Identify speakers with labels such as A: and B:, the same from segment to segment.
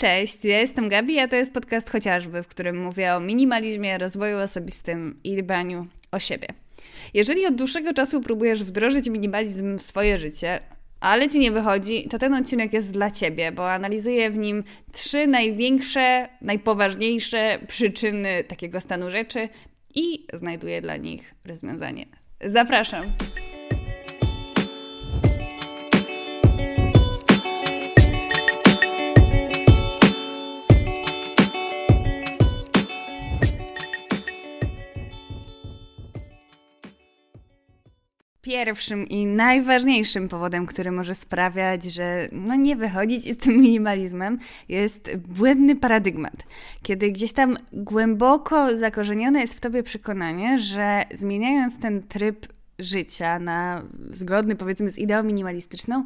A: Cześć, ja jestem Gabi, a to jest podcast chociażby, w którym mówię o minimalizmie, rozwoju osobistym i dbaniu o siebie. Jeżeli od dłuższego czasu próbujesz wdrożyć minimalizm w swoje życie, ale ci nie wychodzi, to ten odcinek jest dla ciebie, bo analizuję w nim trzy największe, najpoważniejsze przyczyny takiego stanu rzeczy i znajduję dla nich rozwiązanie. Zapraszam! Pierwszym i najważniejszym powodem, który może sprawiać, że no nie wychodzić z tym minimalizmem, jest błędny paradygmat. Kiedy gdzieś tam głęboko zakorzenione jest w tobie przekonanie, że zmieniając ten tryb życia na zgodny powiedzmy z ideą minimalistyczną,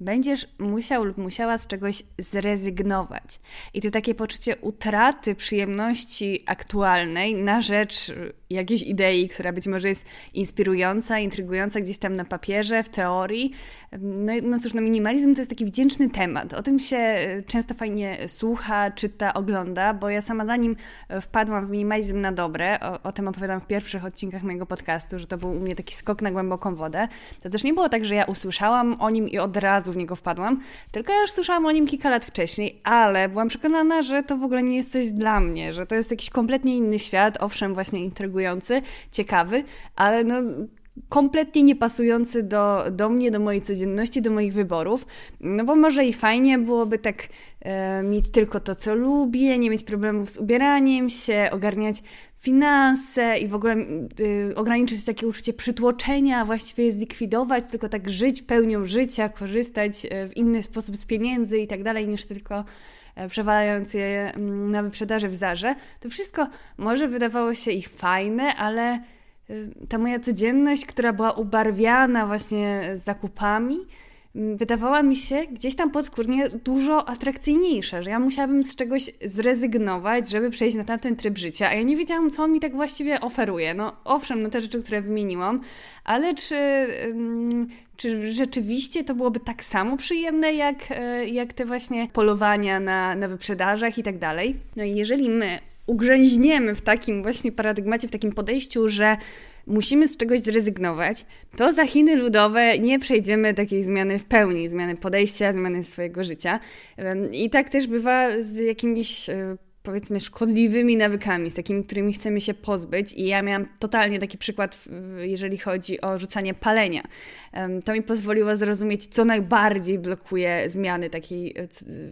A: będziesz musiał lub musiała z czegoś zrezygnować. I to takie poczucie utraty przyjemności aktualnej na rzecz jakiejś idei, która być może jest inspirująca, intrygująca gdzieś tam na papierze, w teorii. No, no cóż, no minimalizm to jest taki wdzięczny temat. O tym się e, często fajnie słucha, czyta, ogląda, bo ja sama zanim wpadłam w minimalizm na dobre, o, o tym opowiadam w pierwszych odcinkach mojego podcastu, że to był u mnie taki skok na głęboką wodę, to też nie było tak, że ja usłyszałam o nim i od razu w niego wpadłam, tylko ja już słyszałam o nim kilka lat wcześniej, ale byłam przekonana, że to w ogóle nie jest coś dla mnie, że to jest jakiś kompletnie inny świat, owszem, właśnie intrygujący, intrygujący, ciekawy, ale no kompletnie niepasujący do, do mnie, do mojej codzienności, do moich wyborów. No bo może i fajnie byłoby tak e, mieć tylko to, co lubię, nie mieć problemów z ubieraniem się, ogarniać finanse i w ogóle y, ograniczyć takie uczucie przytłoczenia, właściwie je zlikwidować, tylko tak żyć pełnią życia, korzystać e, w inny sposób z pieniędzy i tak dalej, niż tylko przewalając je mm, na wyprzedaży w Zarze, to wszystko może wydawało się i fajne, ale y, ta moja codzienność, która była ubarwiana właśnie zakupami, mm, wydawała mi się gdzieś tam podskórnie dużo atrakcyjniejsza, że ja musiałabym z czegoś zrezygnować, żeby przejść na tamten tryb życia, a ja nie wiedziałam, co on mi tak właściwie oferuje. No owszem, no te rzeczy, które wymieniłam, ale czy, czy rzeczywiście to byłoby tak samo przyjemne, jak, e, jak te właśnie polowania na, na wyprzedażach i tak dalej? No i jeżeli my ugrzęźniemy w takim właśnie paradygmacie, w takim podejściu, że musimy z czegoś zrezygnować, to za Chiny ludowe nie przejdziemy takiej zmiany w pełni, zmiany podejścia, zmiany swojego życia. I tak też bywa z jakimiś e, powiedzmy szkodliwymi nawykami, z takimi, którymi chcemy się pozbyć. I ja miałam totalnie taki przykład, jeżeli chodzi o rzucanie palenia. To mi pozwoliło zrozumieć, co najbardziej blokuje zmiany takiej e,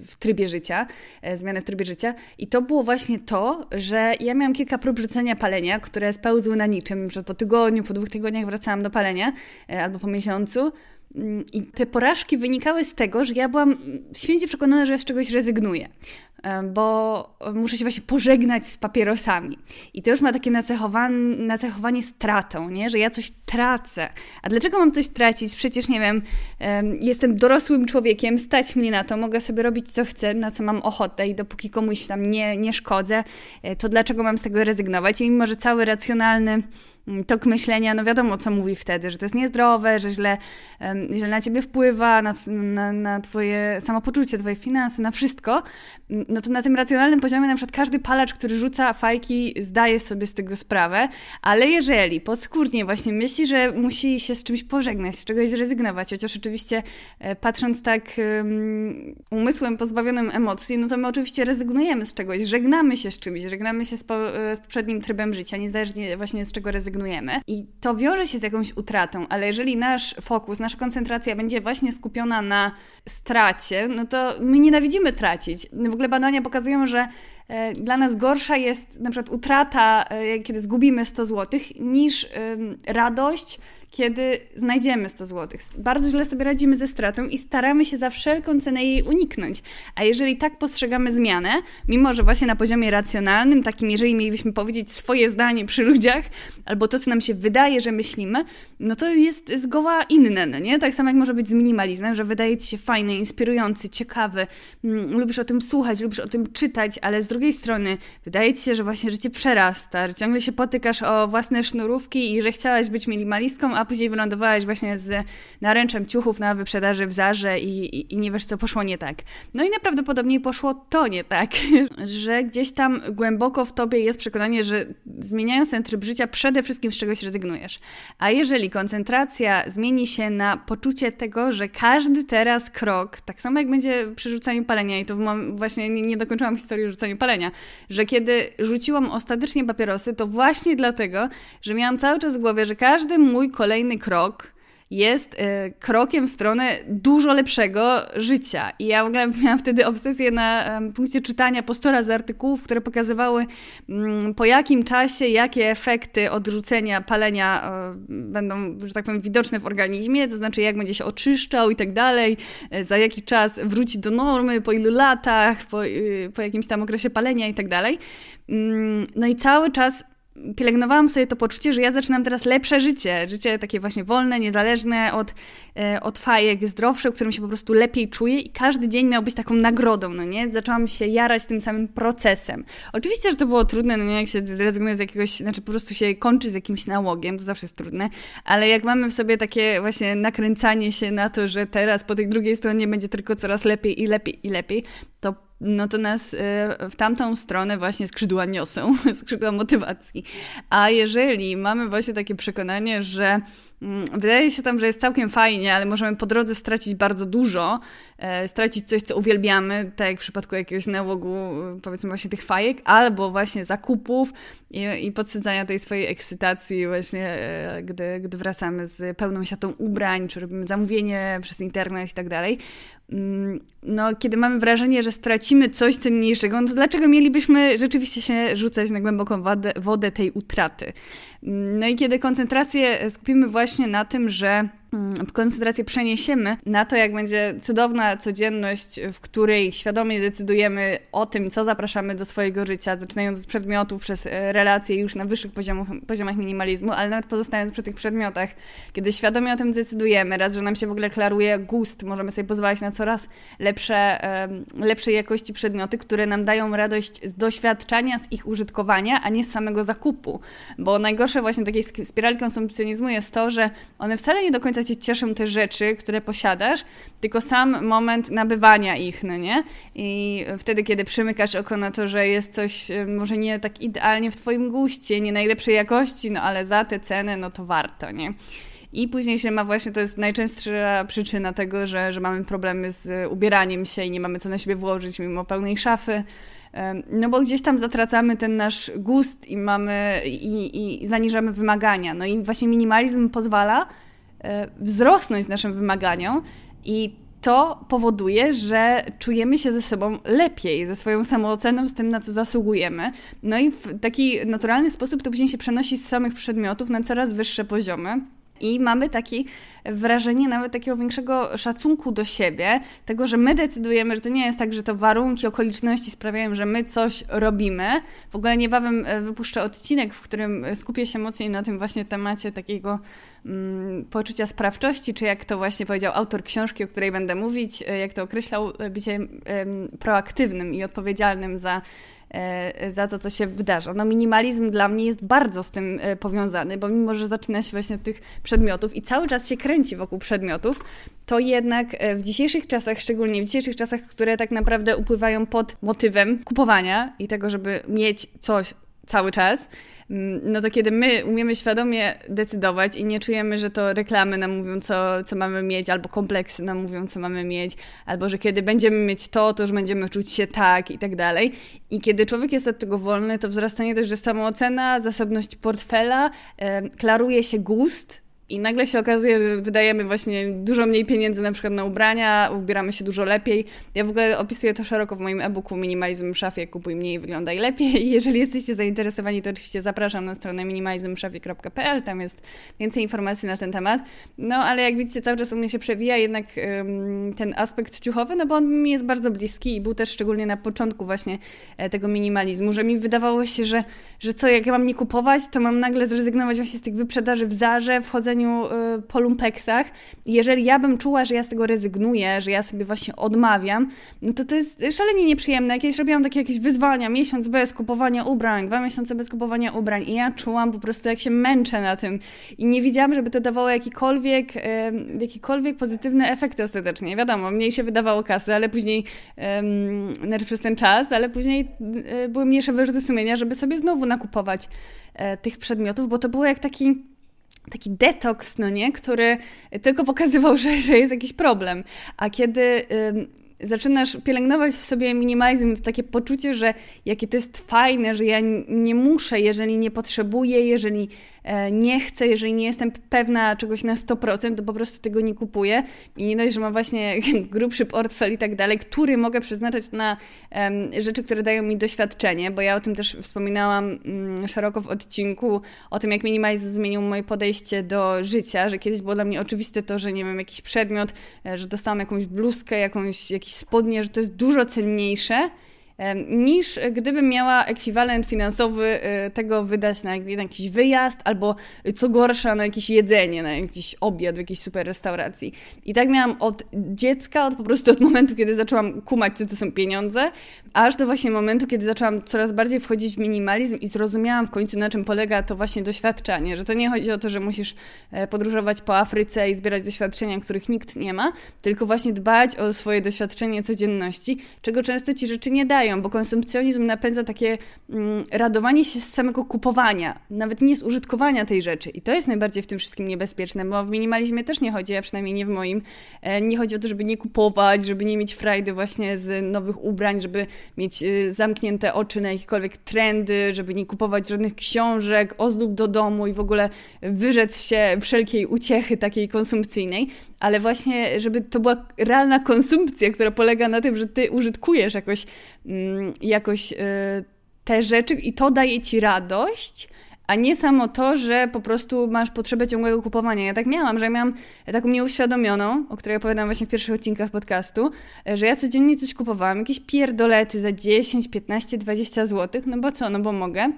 A: w trybie życia, e, zmiany w trybie życia. I to było właśnie to, że ja miałam kilka prób rzucenia palenia, które spełzły na niczym, że po tygodniu, po dwóch tygodniach wracałam do palenia, e, albo po miesiącu. Mm, I te porażki wynikały z tego, że ja byłam święcie przekonana, że ja z czegoś rezygnuję bo muszę się właśnie pożegnać z papierosami. I to już ma takie nacechowanie, nacechowanie stratą, nie? że ja coś tracę. A dlaczego mam coś tracić? Przecież nie wiem, jestem dorosłym człowiekiem, stać mnie na to, mogę sobie robić co chcę, na co mam ochotę i dopóki komuś tam nie, nie szkodzę, e, to dlaczego mam z tego rezygnować? I mimo, że cały racjonalny tok myślenia, no wiadomo, co mówi wtedy, że to jest niezdrowe, że źle, źle na ciebie wpływa, na, na, na twoje samopoczucie, twoje finanse, na wszystko, no to na tym racjonalnym poziomie na przykład każdy palacz, który rzuca fajki, zdaje sobie z tego sprawę, ale jeżeli podskórnie właśnie myśli, że musi się z czymś pożegnać, z czegoś zrezygnować, chociaż oczywiście e, patrząc tak um, umysłem pozbawionym emocji, no to my oczywiście rezygnujemy z czegoś, żegnamy się z czymś, żegnamy się z, po, e, z poprzednim trybem życia, niezależnie właśnie z czego rezygnujemy. I to wiąże się z jakąś utratą, ale jeżeli nasz fokus, nasza koncentracja będzie właśnie skupiona na stracie, no to my nienawidzimy tracić. W ogóle badania pokazują, że e, dla nas gorsza jest na przykład utrata, e, kiedy zgubimy 100 zł, niż radość, kiedy znajdziemy 100 zł. Bardzo źle sobie radzimy ze stratą i staramy się za wszelką cenę jej uniknąć. A jeżeli tak postrzegamy zmianę, mimo że właśnie na poziomie racjonalnym, takim jeżeli mielibyśmy powiedzieć swoje zdanie przy ludziach, albo to, co nam się wydaje, że myślimy, no to jest zgoła inne, no nie? Tak samo jak może być z minimalizmem, że wydaje ci się fajny, inspirujący, ciekawy, mm, lubisz o tym słuchać, lubisz o tym czytać, ale z drugiej strony wydaje ci się, że właśnie życie przerasta, że ciągle się potykasz o własne sznurówki i że chciałaś być minimalistką, a później wylądowałeś właśnie z naręczem ciuchów na wyprzedaży w Zarze i, i, i nie wiesz, co poszło nie tak. No i najprawdopodobniej poszło to nie tak, że gdzieś tam głęboko w tobie jest przekonanie, że zmieniając ten tryb życia, przede wszystkim z czegoś rezygnujesz. A jeżeli koncentracja zmieni się na poczucie tego, że każdy teraz krok, tak samo jak będzie przy rzucaniu palenia, i to właśnie nie, nie dokończyłam historii o rzucaniu palenia, że kiedy rzuciłam ostatecznie papierosy, to właśnie dlatego, że miałam cały czas w głowie, że każdy mój kolejny krok jest y, krokiem w stronę dużo lepszego życia. I ja w ogóle miałam wtedy obsesję na punkcie czytania po 100 razy artykułów, które pokazywały y, po jakim czasie, jakie efekty odrzucenia palenia będą, że tak powiem, widoczne w organizmie, to znaczy jak będzie się oczyszczał i tak dalej, za jaki czas wróci do normy, po ilu latach, po, y, po jakimś tam okresie palenia i tak dalej. Mm, no i cały czas pielęgnowałam sobie to poczucie, że ja zaczynam teraz lepsze życie. Życie takie właśnie wolne, niezależne od, e, od fajek, zdrowsze, w którym się po prostu lepiej czuję i każdy dzień miał być taką nagrodą, no nie? Zaczęłam się jarać tym samym procesem. Oczywiście, że to było trudne, no nie? Jak się zrezygnuje z jakiegoś, znaczy po prostu się kończy z jakimś nałogiem, to zawsze jest trudne, ale jak mamy w sobie takie właśnie nakręcanie się na to, że teraz po tej drugiej stronie będzie tylko coraz lepiej i lepiej i lepiej, to no to nas y, w tamtą stronę właśnie skrzydła niosą, skrzydła motywacji. A jeżeli mamy właśnie takie przekonanie, że wydaje się tam, że jest całkiem fajnie, ale możemy po drodze stracić bardzo dużo, e, stracić coś, co uwielbiamy, tak jak w przypadku jakiegoś nałogu, y, powiedzmy właśnie tych fajek, albo właśnie zakupów i, i podsycania tej swojej ekscytacji właśnie, e, gdy, gdy wracamy z pełną siatą ubrań, czy robimy zamówienie przez internet i tak dalej, Mm, no, kiedy mamy wrażenie, że stracimy coś cenniejszego, no to dlaczego mielibyśmy rzeczywiście się rzucać na głęboką wodę, wodę tej utraty? No i kiedy koncentrację skupimy właśnie na tym, że koncentrację przeniesiemy na to, jak będzie cudowna codzienność, w której świadomie decydujemy o tym, co zapraszamy do swojego życia, zaczynając od przedmiotów, przez e, relacje już na wyższych poziomach, poziomach minimalizmu, ale nawet pozostając przy tych przedmiotach, kiedy świadomie o tym decydujemy, raz, że nam się w ogóle klaruje gust, możemy sobie pozwalać na coraz lepsze, lepszej jakości przedmioty, które nam dają radość z doświadczenia, z ich użytkowania, a nie z samego zakupu, bo najgorsze właśnie takiej spirali konsumpcjonizmu jest to, że one wcale nie do końca końca cię cieszą te rzeczy, które posiadasz, tylko sam moment nabywania ich, no nie? I wtedy, kiedy przymykasz oko na to, że jest coś e, może nie tak idealnie w twoim guście, nie najlepszej jakości, no ale za te ceny, no to warto, nie? I później się ma właśnie, to jest najczęstsza przyczyna tego, że, że mamy problemy z ubieraniem się i nie mamy co na siebie włożyć mimo pełnej szafy. No bo gdzieś tam zatracamy ten nasz gust i mamy i, i zaniżamy wymagania. No i właśnie minimalizm pozwala wzrosnąć naszym wymaganiom i to powoduje, że czujemy się ze sobą lepiej, ze swoją samooceną, z tym, na co zasługujemy. No i w taki naturalny sposób to później się przenosi z samych przedmiotów na coraz wyższe poziomy. I mamy takie wrażenie nawet takiego większego szacunku do siebie, tego, że my decydujemy, że to nie jest tak, że to warunki, okoliczności sprawiają, że my coś robimy. W ogóle niebawem e, wypuszczę odcinek, w którym skupię się mocniej na tym właśnie temacie takiego mm, poczucia sprawczości, czy jak to właśnie powiedział autor książki, o której będę mówić, e, jak to określał, e, bycie proaktywnym i odpowiedzialnym za E, za to, co się wydarza. No minimalizm dla mnie jest bardzo z tym e, powiązany, bo mimo, że zaczyna się właśnie od tych przedmiotów i cały czas się kręci wokół przedmiotów, to jednak e, w dzisiejszych czasach, szczególnie w dzisiejszych czasach, które tak naprawdę upływają pod motywem kupowania i tego, żeby mieć coś cały czas, no to kiedy my umiemy świadomie decydować i nie czujemy, że to reklamy nam mówią, co, co mamy mieć, albo kompleksy nam mówią, co mamy mieć, albo że kiedy będziemy mieć to, to już będziemy czuć się tak i tak dalej. I kiedy człowiek jest od tego wolny, to wzrasta nie też, że samoocena, zasobność portfela, klaruje się gust, i nagle się okazuje, że wydajemy właśnie dużo mniej pieniędzy na przykład na ubrania, ubieramy się dużo lepiej. Ja w ogóle opisuję to szeroko w moim e-booku Minimalizm w szafie, kupuj mniej, wyglądaj lepiej. Jeżeli jesteście zainteresowani, to oczywiście zapraszam na stronę minimalizmszafie.pl, tam jest więcej informacji na ten temat. No ale jak widzicie, cały czas u mnie się przewija jednak um, ten aspekt ciuchowy, no bo on mi jest bardzo bliski i był też szczególnie na początku właśnie e, tego minimalizmu, że mi wydawało się, że, że co, jak ja mam nie kupować, to mam nagle zrezygnować właśnie z tych wyprzedaży w Zarze, wchodzenia chodzeniu y, po lumpeksach. Jeżeli ja bym czuła, że ja z tego rezygnuję, że ja sobie właśnie odmawiam, no to to jest szalenie nieprzyjemne. Kiedyś robiłam takie jakieś wyzwania, miesiąc bez kupowania ubrań, dwa miesiące bez kupowania ubrań i ja czułam po prostu, jak się męczę na tym i nie widziałam, żeby to dawało jakikolwiek, jakikolwiek pozytywne efekty ostatecznie. Wiadomo, mniej się wydawało kasy, ale później, znaczy przez ten czas, ale później y, były mniejsze wyrzuty sumienia, żeby sobie znowu nakupować e, tych przedmiotów, bo to było jak taki taki detoks, no nie, który tylko pokazywał, że, że jest jakiś problem. A kiedy zaczynasz pielęgnować w sobie minimalizm, to takie poczucie, że jakie to jest fajne, że ja nie muszę, jeżeli nie potrzebuję, jeżeli nie chcę, jeżeli nie jestem pewna czegoś na 100%, to po prostu tego nie kupuję. I nie dość, że mam właśnie grubszy portfel i tak dalej, który mogę przeznaczać na rzeczy, które dają mi doświadczenie, bo ja o tym też wspominałam um, szeroko w odcinku, o tym, jak minimalizm zmienił moje podejście do życia, że kiedyś było dla mnie oczywiste to, że nie wiem, jakiś przedmiot, e, że dostałam jakąś bluzkę, jakąś, jakieś spodnie, że to jest dużo cenniejsze niż gdybym miała ekwiwalent finansowy e, tego wydać na jakiś wyjazd albo co gorsza na jakieś jedzenie, na jakiś obiad w jakiejś super restauracji. I tak miałam od dziecka, od po prostu od momentu, kiedy zaczęłam kumać, co to są pieniądze, aż do właśnie momentu, kiedy zaczęłam coraz bardziej wchodzić w minimalizm i zrozumiałam w końcu, na czym polega to właśnie doświadczenie, że to nie chodzi o to, że musisz e, podróżować po Afryce i zbierać doświadczenia, których nikt nie ma, tylko właśnie dbać o swoje doświadczenie codzienności, czego często ci rzeczy nie dają bo konsumpcjonizm napędza takie mm, radowanie się z samego kupowania, nawet nie z użytkowania tej rzeczy. I to jest najbardziej w tym wszystkim niebezpieczne, bo w minimalizmie też nie chodzi, a przynajmniej nie w moim, e, nie chodzi o to, żeby nie kupować, żeby nie mieć frajdy właśnie z nowych ubrań, żeby mieć y, zamknięte oczy na jakiekolwiek trendy, żeby nie kupować żadnych książek, ozdób do domu i w ogóle wyrzec się wszelkiej uciechy takiej konsumpcyjnej, ale właśnie, żeby to była realna konsumpcja, która polega na tym, że ty użytkujesz jakoś, mm, jakoś y, te rzeczy i to daje ci radość, a nie samo to, że po prostu masz potrzebę ciągłego kupowania. Ja tak miałam, że miałam taką nieuświadomioną, o której opowiadam właśnie w pierwszych odcinkach podcastu, że ja codziennie coś kupowałam, jakieś pierdolety za 10, 15, 20 zł, no bo co, no bo mogę.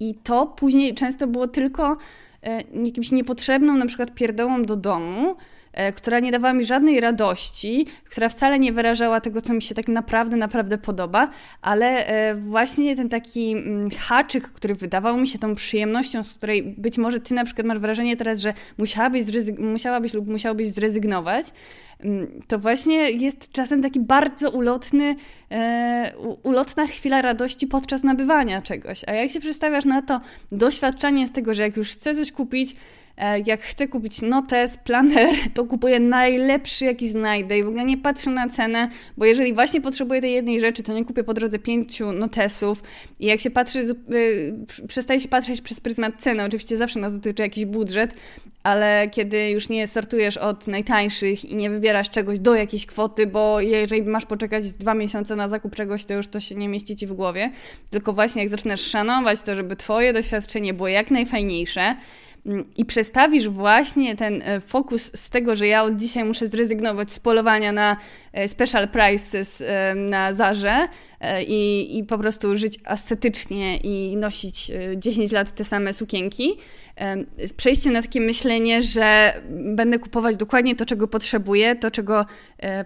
A: I to później często było tylko e, jakimś niepotrzebną na przykład pierdołą do domu, E, która nie dawała mi żadnej radości, która wcale nie wyrażała tego, co mi się tak naprawdę, naprawdę podoba, ale e, właśnie ten taki mm, haczyk, który wydawał mi się tą przyjemnością, z której być może ty na przykład masz wrażenie teraz, że musiałabyś, zrezyg- musiałabyś lub musiałbyś zrezygnować, mm, to właśnie jest czasem taki bardzo ulotny, e, ulotna chwila radości podczas nabywania czegoś. A jak się przedstawiasz na to doświadczenie z tego, że jak już chcę coś kupić, E, jak chcę kupić notes, planer, to kupuję najlepszy, jaki znajdę i w ogóle nie patrzę na cenę, bo jeżeli właśnie potrzebuję tej jednej rzeczy, to nie kupię po drodze pięciu notesów. I jak się patrzy, y, przestaje się patrzeć przez pryzmat ceny, oczywiście zawsze nas dotyczy jakiś budżet, ale kiedy już nie sortujesz od najtańszych i nie wybierasz czegoś do jakiejś kwoty, bo jeżeli masz poczekać dwa miesiące na zakup czegoś, to już to się nie mieści Ci w głowie, tylko właśnie jak zaczynasz szanować to, żeby Twoje doświadczenie było jak najfajniejsze, i przestawisz właśnie ten e, fokus z tego, że ja od dzisiaj muszę zrezygnować z polowania na e, special prices e, na Zarze i, i po prostu żyć ascetycznie i nosić 10 lat te same sukienki, przejście na takie myślenie, że będę kupować dokładnie to, czego potrzebuję, to, czego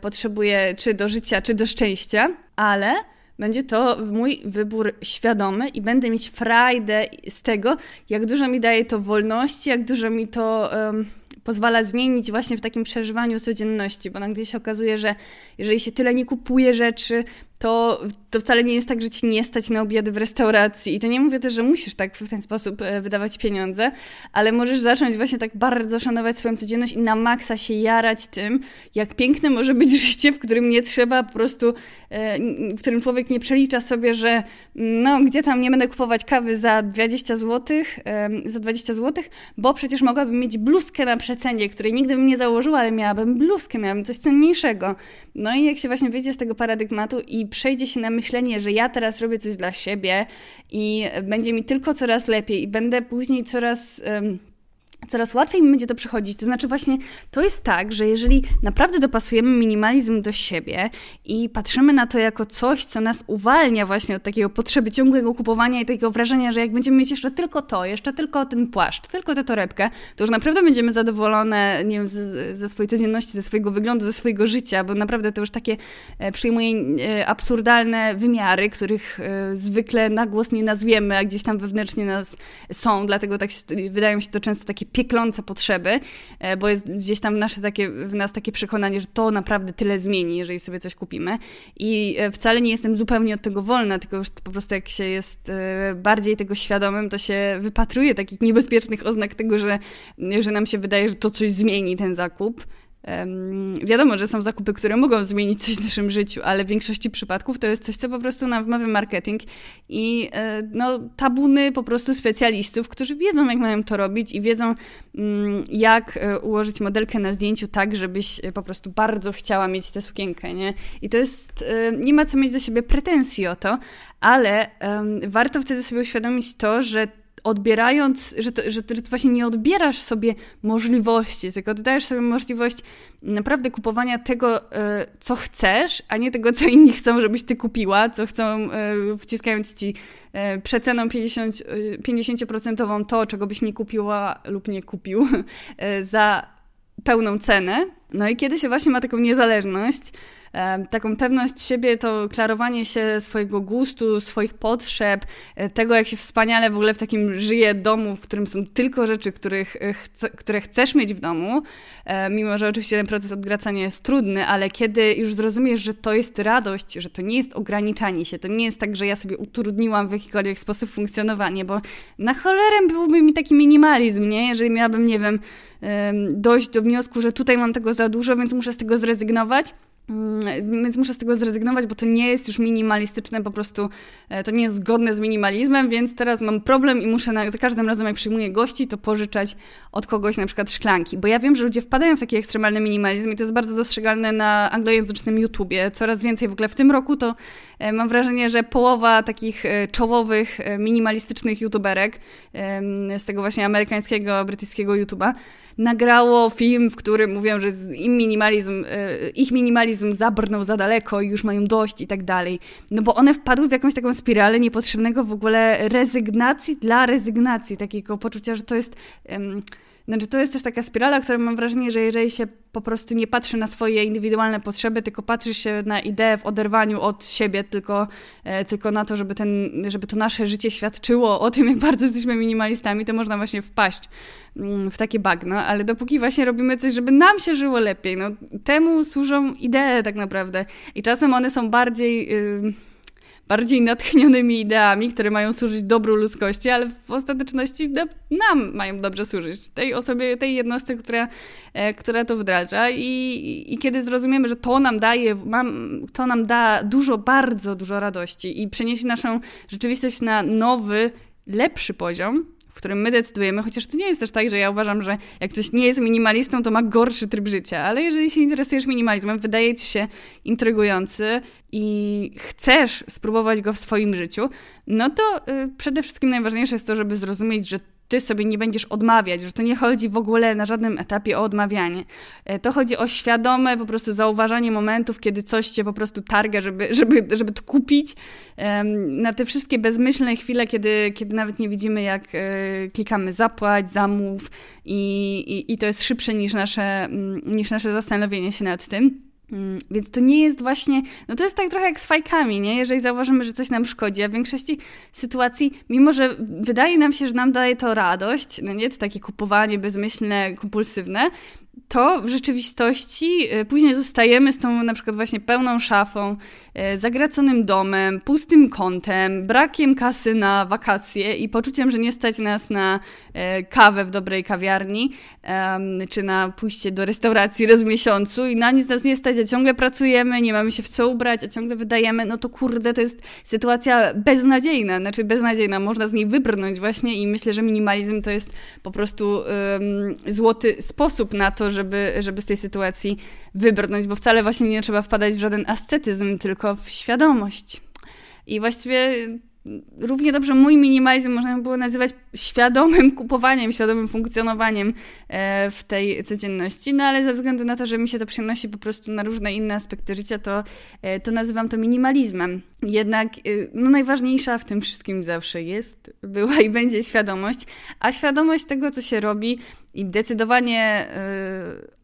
A: potrzebuję czy do życia, czy do szczęścia, ale będzie to mój wybór świadomy i będę mieć frajdę z tego, jak dużo mi daje to wolności, jak dużo mi to um, pozwala zmienić właśnie w takim przeżywaniu codzienności, bo nagle się okazuje, że jeżeli się tyle nie kupuje rzeczy, to, to wcale nie jest tak, że ci nie stać na obiady w restauracji. I to nie mówię też, że musisz tak w ten sposób e, wydawać pieniądze, ale możesz zacząć właśnie tak bardzo szanować swoją codzienność i na maksa się jarać tym, jak piękne może być życie, w którym nie trzeba po prostu, e, w którym człowiek nie przelicza sobie, że mm, no gdzie tam nie będę kupować kawy za 20 zł, za 20 zł, bo przecież mogłabym mieć bluzkę na przecenie, której nigdy bym nie założyła, ale miałabym bluzkę, miałabym coś cenniejszego. No i jak się właśnie wyjdzie z tego paradygmatu i przejdzie się na myślenie, że ja teraz robię coś dla siebie i będzie mi tylko coraz lepiej i będę później coraz. Um, coraz łatwiej mi będzie to przechodzić. To znaczy, właśnie to jest tak, że jeżeli naprawdę dopasujemy minimalizm do siebie i patrzymy na to jako coś, co nas uwalnia właśnie od takiego potrzeby ciągłego kupowania i takiego wrażenia, że jak będziemy mieć jeszcze tylko to, jeszcze tylko ten płaszcz, tylko tę torebkę, to już naprawdę będziemy zadowolone, nie wiem, z, ze swojej codzienności, ze swojego wyglądu, ze swojego życia, bo naprawdę to już takie e, przyjmuje e, absurdalne wymiary, których e, zwykle na głos nie nazwiemy, a gdzieś tam wewnętrznie nas są, dlatego tak wydają mi się to często takie pieklące potrzeby, e, bo jest gdzieś tam nasze takie, w nas takie przekonanie, że to naprawdę tyle zmieni, jeżeli sobie coś kupimy. I e, wcale nie jestem zupełnie od tego wolna, tylko już po prostu jak się jest e, bardziej tego świadomym, to się wypatruje takich niebezpiecznych oznak tego, że, że nam się wydaje, że to coś zmieni ten zakup. Um, wiadomo, że są zakupy, które mogą zmienić coś w naszym życiu, ale w większości przypadków to jest coś, co po prostu nam wmawia marketing i e, no, tabuny po prostu specjalistów, którzy wiedzą, jak mają to robić i wiedzą, um, jak e, ułożyć modelkę na zdjęciu tak, żebyś e, po prostu bardzo chciała mieć tę sukienkę, nie? I to jest, e, nie ma co mieć do siebie pretensji o to, ale warto wtedy sobie uświadomić to, że odbierając, że, to, że ty właśnie nie odbierasz sobie możliwości, tylko ty dajesz sobie możliwość naprawdę kupowania tego, e, co chcesz, a nie tego, co inni chcą, żebyś ty kupiła, co chcą, e, wciskając ci e, przeceną 50, 50% to, czego byś nie kupiła lub nie kupił za pełną cenę. No i kiedy się właśnie ma taką niezależność, taką pewność siebie, to klarowanie się swojego gustu, swoich potrzeb, e, tego jak się wspaniale w ogóle w takim żyje domu, w którym są tylko rzeczy, których e, które chcesz mieć w domu, e, mimo że oczywiście ten proces odgracania jest trudny, ale kiedy już zrozumiesz, że to jest radość, że to nie jest ograniczanie się, to nie jest tak, że ja sobie utrudniłam w jakikolwiek sposób funkcjonowanie, bo na cholerę byłby mi taki minimalizm, nie? Jeżeli miałabym, nie wiem, dojść do wniosku, że tutaj mam tego za dużo, więc muszę z tego zrezygnować, więc muszę z tego zrezygnować, bo to nie jest już minimalistyczne, po prostu e, to nie jest zgodne z minimalizmem, więc teraz mam problem i muszę na, za każdym razem, jak przyjmuję gości, to pożyczać od kogoś na przykład szklanki. Bo ja wiem, że ludzie wpadają w taki ekstremalny minimalizm i to jest bardzo dostrzegalne na anglojęzycznym YouTubie. Coraz więcej w ogóle w tym roku to e, mam wrażenie, że połowa takich e, czołowych, minimalistycznych YouTuberek z tego właśnie amerykańskiego, brytyjskiego YouTuba nagrało film, w którym mówią, że im minimalizm, ich minimalizm minimalizm zabrnął za daleko i już mają dość i tak dalej. No bo one wpadły w jakąś taką spiralę niepotrzebnego w ogóle rezygnacji dla rezygnacji, takiego poczucia, że to jest... Um, znaczy, to jest też taka spirala, która mam wrażenie, że jeżeli się po prostu nie patrzy na swoje indywidualne potrzeby, tylko patrzy się na ideę w oderwaniu od siebie, tylko, e, tylko na to, żeby, ten, żeby to nasze życie świadczyło o tym, jak bardzo jesteśmy minimalistami, to można właśnie wpaść mm, w takie bagno, ale dopóki właśnie robimy coś, żeby nam się żyło lepiej, no temu służą idee tak naprawdę. I czasem one są bardziej... Yy, bardziej natchnionymi ideami, które mają służyć dobru ludzkości, ale w ostateczności nam mają dobrze służyć, tej osobie, tej jednostce, która, e, która to wdraża. I, i kiedy zrozumiemy, że to nam daje, mam, to nam da dużo, bardzo dużo radości i przeniesie naszą rzeczywistość na nowy, lepszy poziom, którym my decydujemy, chociaż to nie jest też tak, że ja uważam, że jak ktoś nie jest minimalistą, to ma gorszy tryb życia, ale jeżeli się interesujesz minimalizmem, wydaje ci się intrygujący i chcesz spróbować go w swoim życiu, no to y, przede wszystkim najważniejsze jest to, żeby zrozumieć, że ty sobie nie będziesz odmawiać, że to nie chodzi w ogóle na żadnym etapie o odmawianie. E, to chodzi o świadome po prostu zauważanie momentów, kiedy coś cię po prostu targa, żeby, żeby, żeby to kupić. Na te wszystkie bezmyślne chwile, kiedy, kiedy nawet nie widzimy, jak e, klikamy zapłać, zamów i, i, i to jest szybsze niż nasze, mm, niż nasze zastanowienie się nad tym. Mm, więc to nie jest właśnie, no to jest tak trochę jak z fajkami, nie? Jeżeli zauważymy, że coś nam szkodzi, a w większości sytuacji, mimo że wydaje nam się, że nam daje to radość, no nie, to takie kupowanie bezmyślne, kompulsywne, to w rzeczywistości e, później zostajemy z tą na przykład właśnie pełną szafą, e, zagraconym domem, pustym kątem, brakiem kasy na wakacje i poczuciem, że nie stać nas na e, kawę w dobrej kawiarni, czy na pójście do restauracji raz w miesiącu i na nic nas nie stać, a ciągle pracujemy, nie mamy się w co ubrać, a ciągle wydajemy, no to kurde, to jest sytuacja beznadziejna, znaczy beznadziejna, można z niej wybrnąć właśnie i myślę, że minimalizm to jest po prostu um, złoty sposób na to, żeby, żeby z tej sytuacji wybrnąć, bo wcale właśnie nie trzeba wpadać w żaden ascetyzm, tylko w świadomość. I właściwie równie dobrze mój minimalizm można było nazywać świadomym kupowaniem, świadomym funkcjonowaniem e, w tej codzienności, no ale ze względu na to, że mi się to przenosi po prostu na różne inne aspekty życia, to, e, to nazywam to minimalizmem. Jednak no, najważniejsza w tym wszystkim zawsze jest, była i będzie świadomość, a świadomość tego, co się robi i decydowanie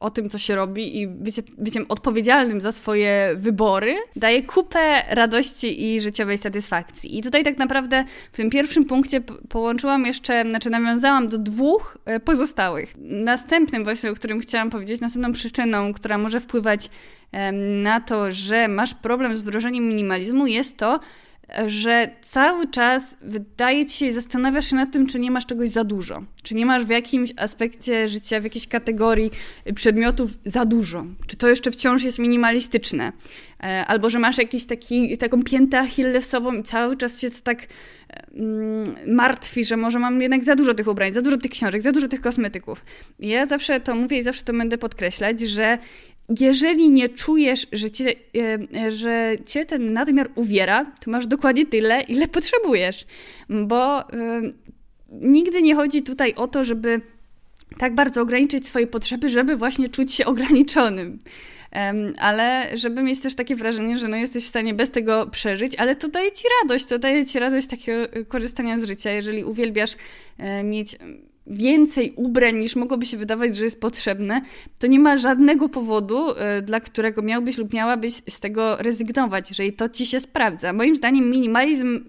A: o tym, co się robi i bycie, byciem odpowiedzialnym za swoje wybory daje kupę radości i życiowej satysfakcji. I tutaj tak naprawdę w tym pierwszym punkcie połączyłam jeszcze, znaczy nawiązałam do dwóch e, pozostałych. Następnym właśnie, o którym chciałam powiedzieć, następną przyczyną, która może wpływać na to, że masz problem z wdrożeniem minimalizmu jest to, że cały czas wydaje ci się, zastanawiasz się nad tym, czy nie masz czegoś za dużo. Czy nie masz w jakimś aspekcie życia, w jakiejś kategorii przedmiotów za dużo. Czy to jeszcze wciąż jest minimalistyczne. E, albo, że masz jakiś taki, taką piętę achillesową i cały czas się to tak mm, martwi, że może mam jednak za dużo tych ubrań, za dużo tych książek, za dużo tych kosmetyków. I ja zawsze to mówię i zawsze to będę podkreślać, że jeżeli nie czujesz, że cię, e, e, że cię ten nadmiar uwiera, to masz dokładnie tyle, ile potrzebujesz. Bo y, nigdy nie chodzi tutaj o to, żeby tak bardzo ograniczyć swoje potrzeby, żeby właśnie czuć się ograniczonym. Ale żeby mieć też takie wrażenie, że no jesteś w stanie bez tego przeżyć, ale to daje ci radość, to daje ci radość takiego korzystania z życia, jeżeli uwielbiasz e, mieć więcej ubrań niż mogłoby się wydawać, że jest potrzebne, to nie ma żadnego powodu, e, dla którego miałbyś lub miałabyś z tego rezygnować, jeżeli to ci się sprawdza. Moim zdaniem minimalizm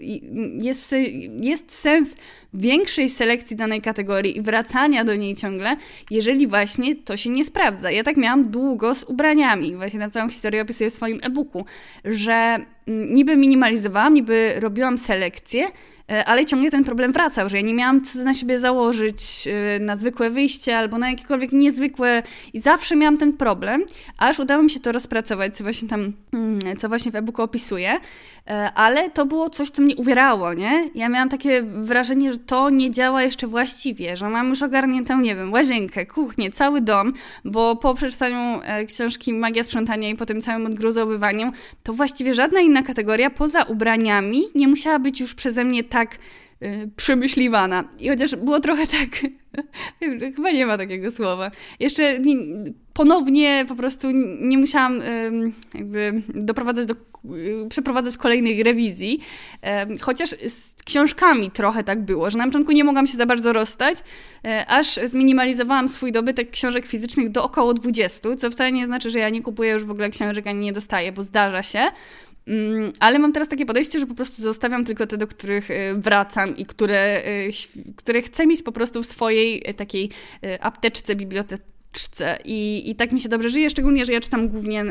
A: jest, jest sens większej selekcji danej kategorii i wracania do niej ciągle, jeżeli właśnie to się nie sprawdza. Ja tak miałam długo z ubraniami, właśnie na całą historię opisuję w swoim e-booku, że mm, niby minimalizowałam, niby robiłam selekcję, ale ciągle ten problem wracał, że ja nie miałam co na siebie założyć e, na zwykłe wyjście albo na jakiekolwiek niezwykłe i zawsze miałam ten problem, aż udało mi się to rozpracować, co właśnie tam, mm, co właśnie w e-booku opisuję, e, ale to było coś, co mnie uwierało, nie? Ja miałam takie wrażenie, że to nie działa jeszcze właściwie, że mam już ogarniętą, nie wiem, łazienkę, kuchnię, cały dom, bo po przeczytaniu książki Magia Sprzątania i po tym całym odgruzowywaniu, to właściwie żadna inna kategoria poza ubraniami nie musiała być już przeze mnie tak y, przemyśliwana. I chociaż było trochę tak, chyba nie ma takiego słowa. Jeszcze nie, ponownie po prostu nie musiałam jakby doprowadzać do y, przeprowadzać kolejnych rewizji. Chociaż z książkami trochę tak było, że na początku nie mogłam się za bardzo rozstać, e, aż zminimalizowałam swój dobytek książek fizycznych do około 20, co wcale nie znaczy, że ja nie kupuję już w ogóle książek ani nie dostaję, bo zdarza się. Mm, ale mam teraz takie podejście, że po prostu zostawiam tylko te, do których y, wracam i które, y, które chcę mieć po prostu w swojej y, takiej apteczce, I, I tak mi się dobrze żyje, szczególnie, że ja czytam głównie,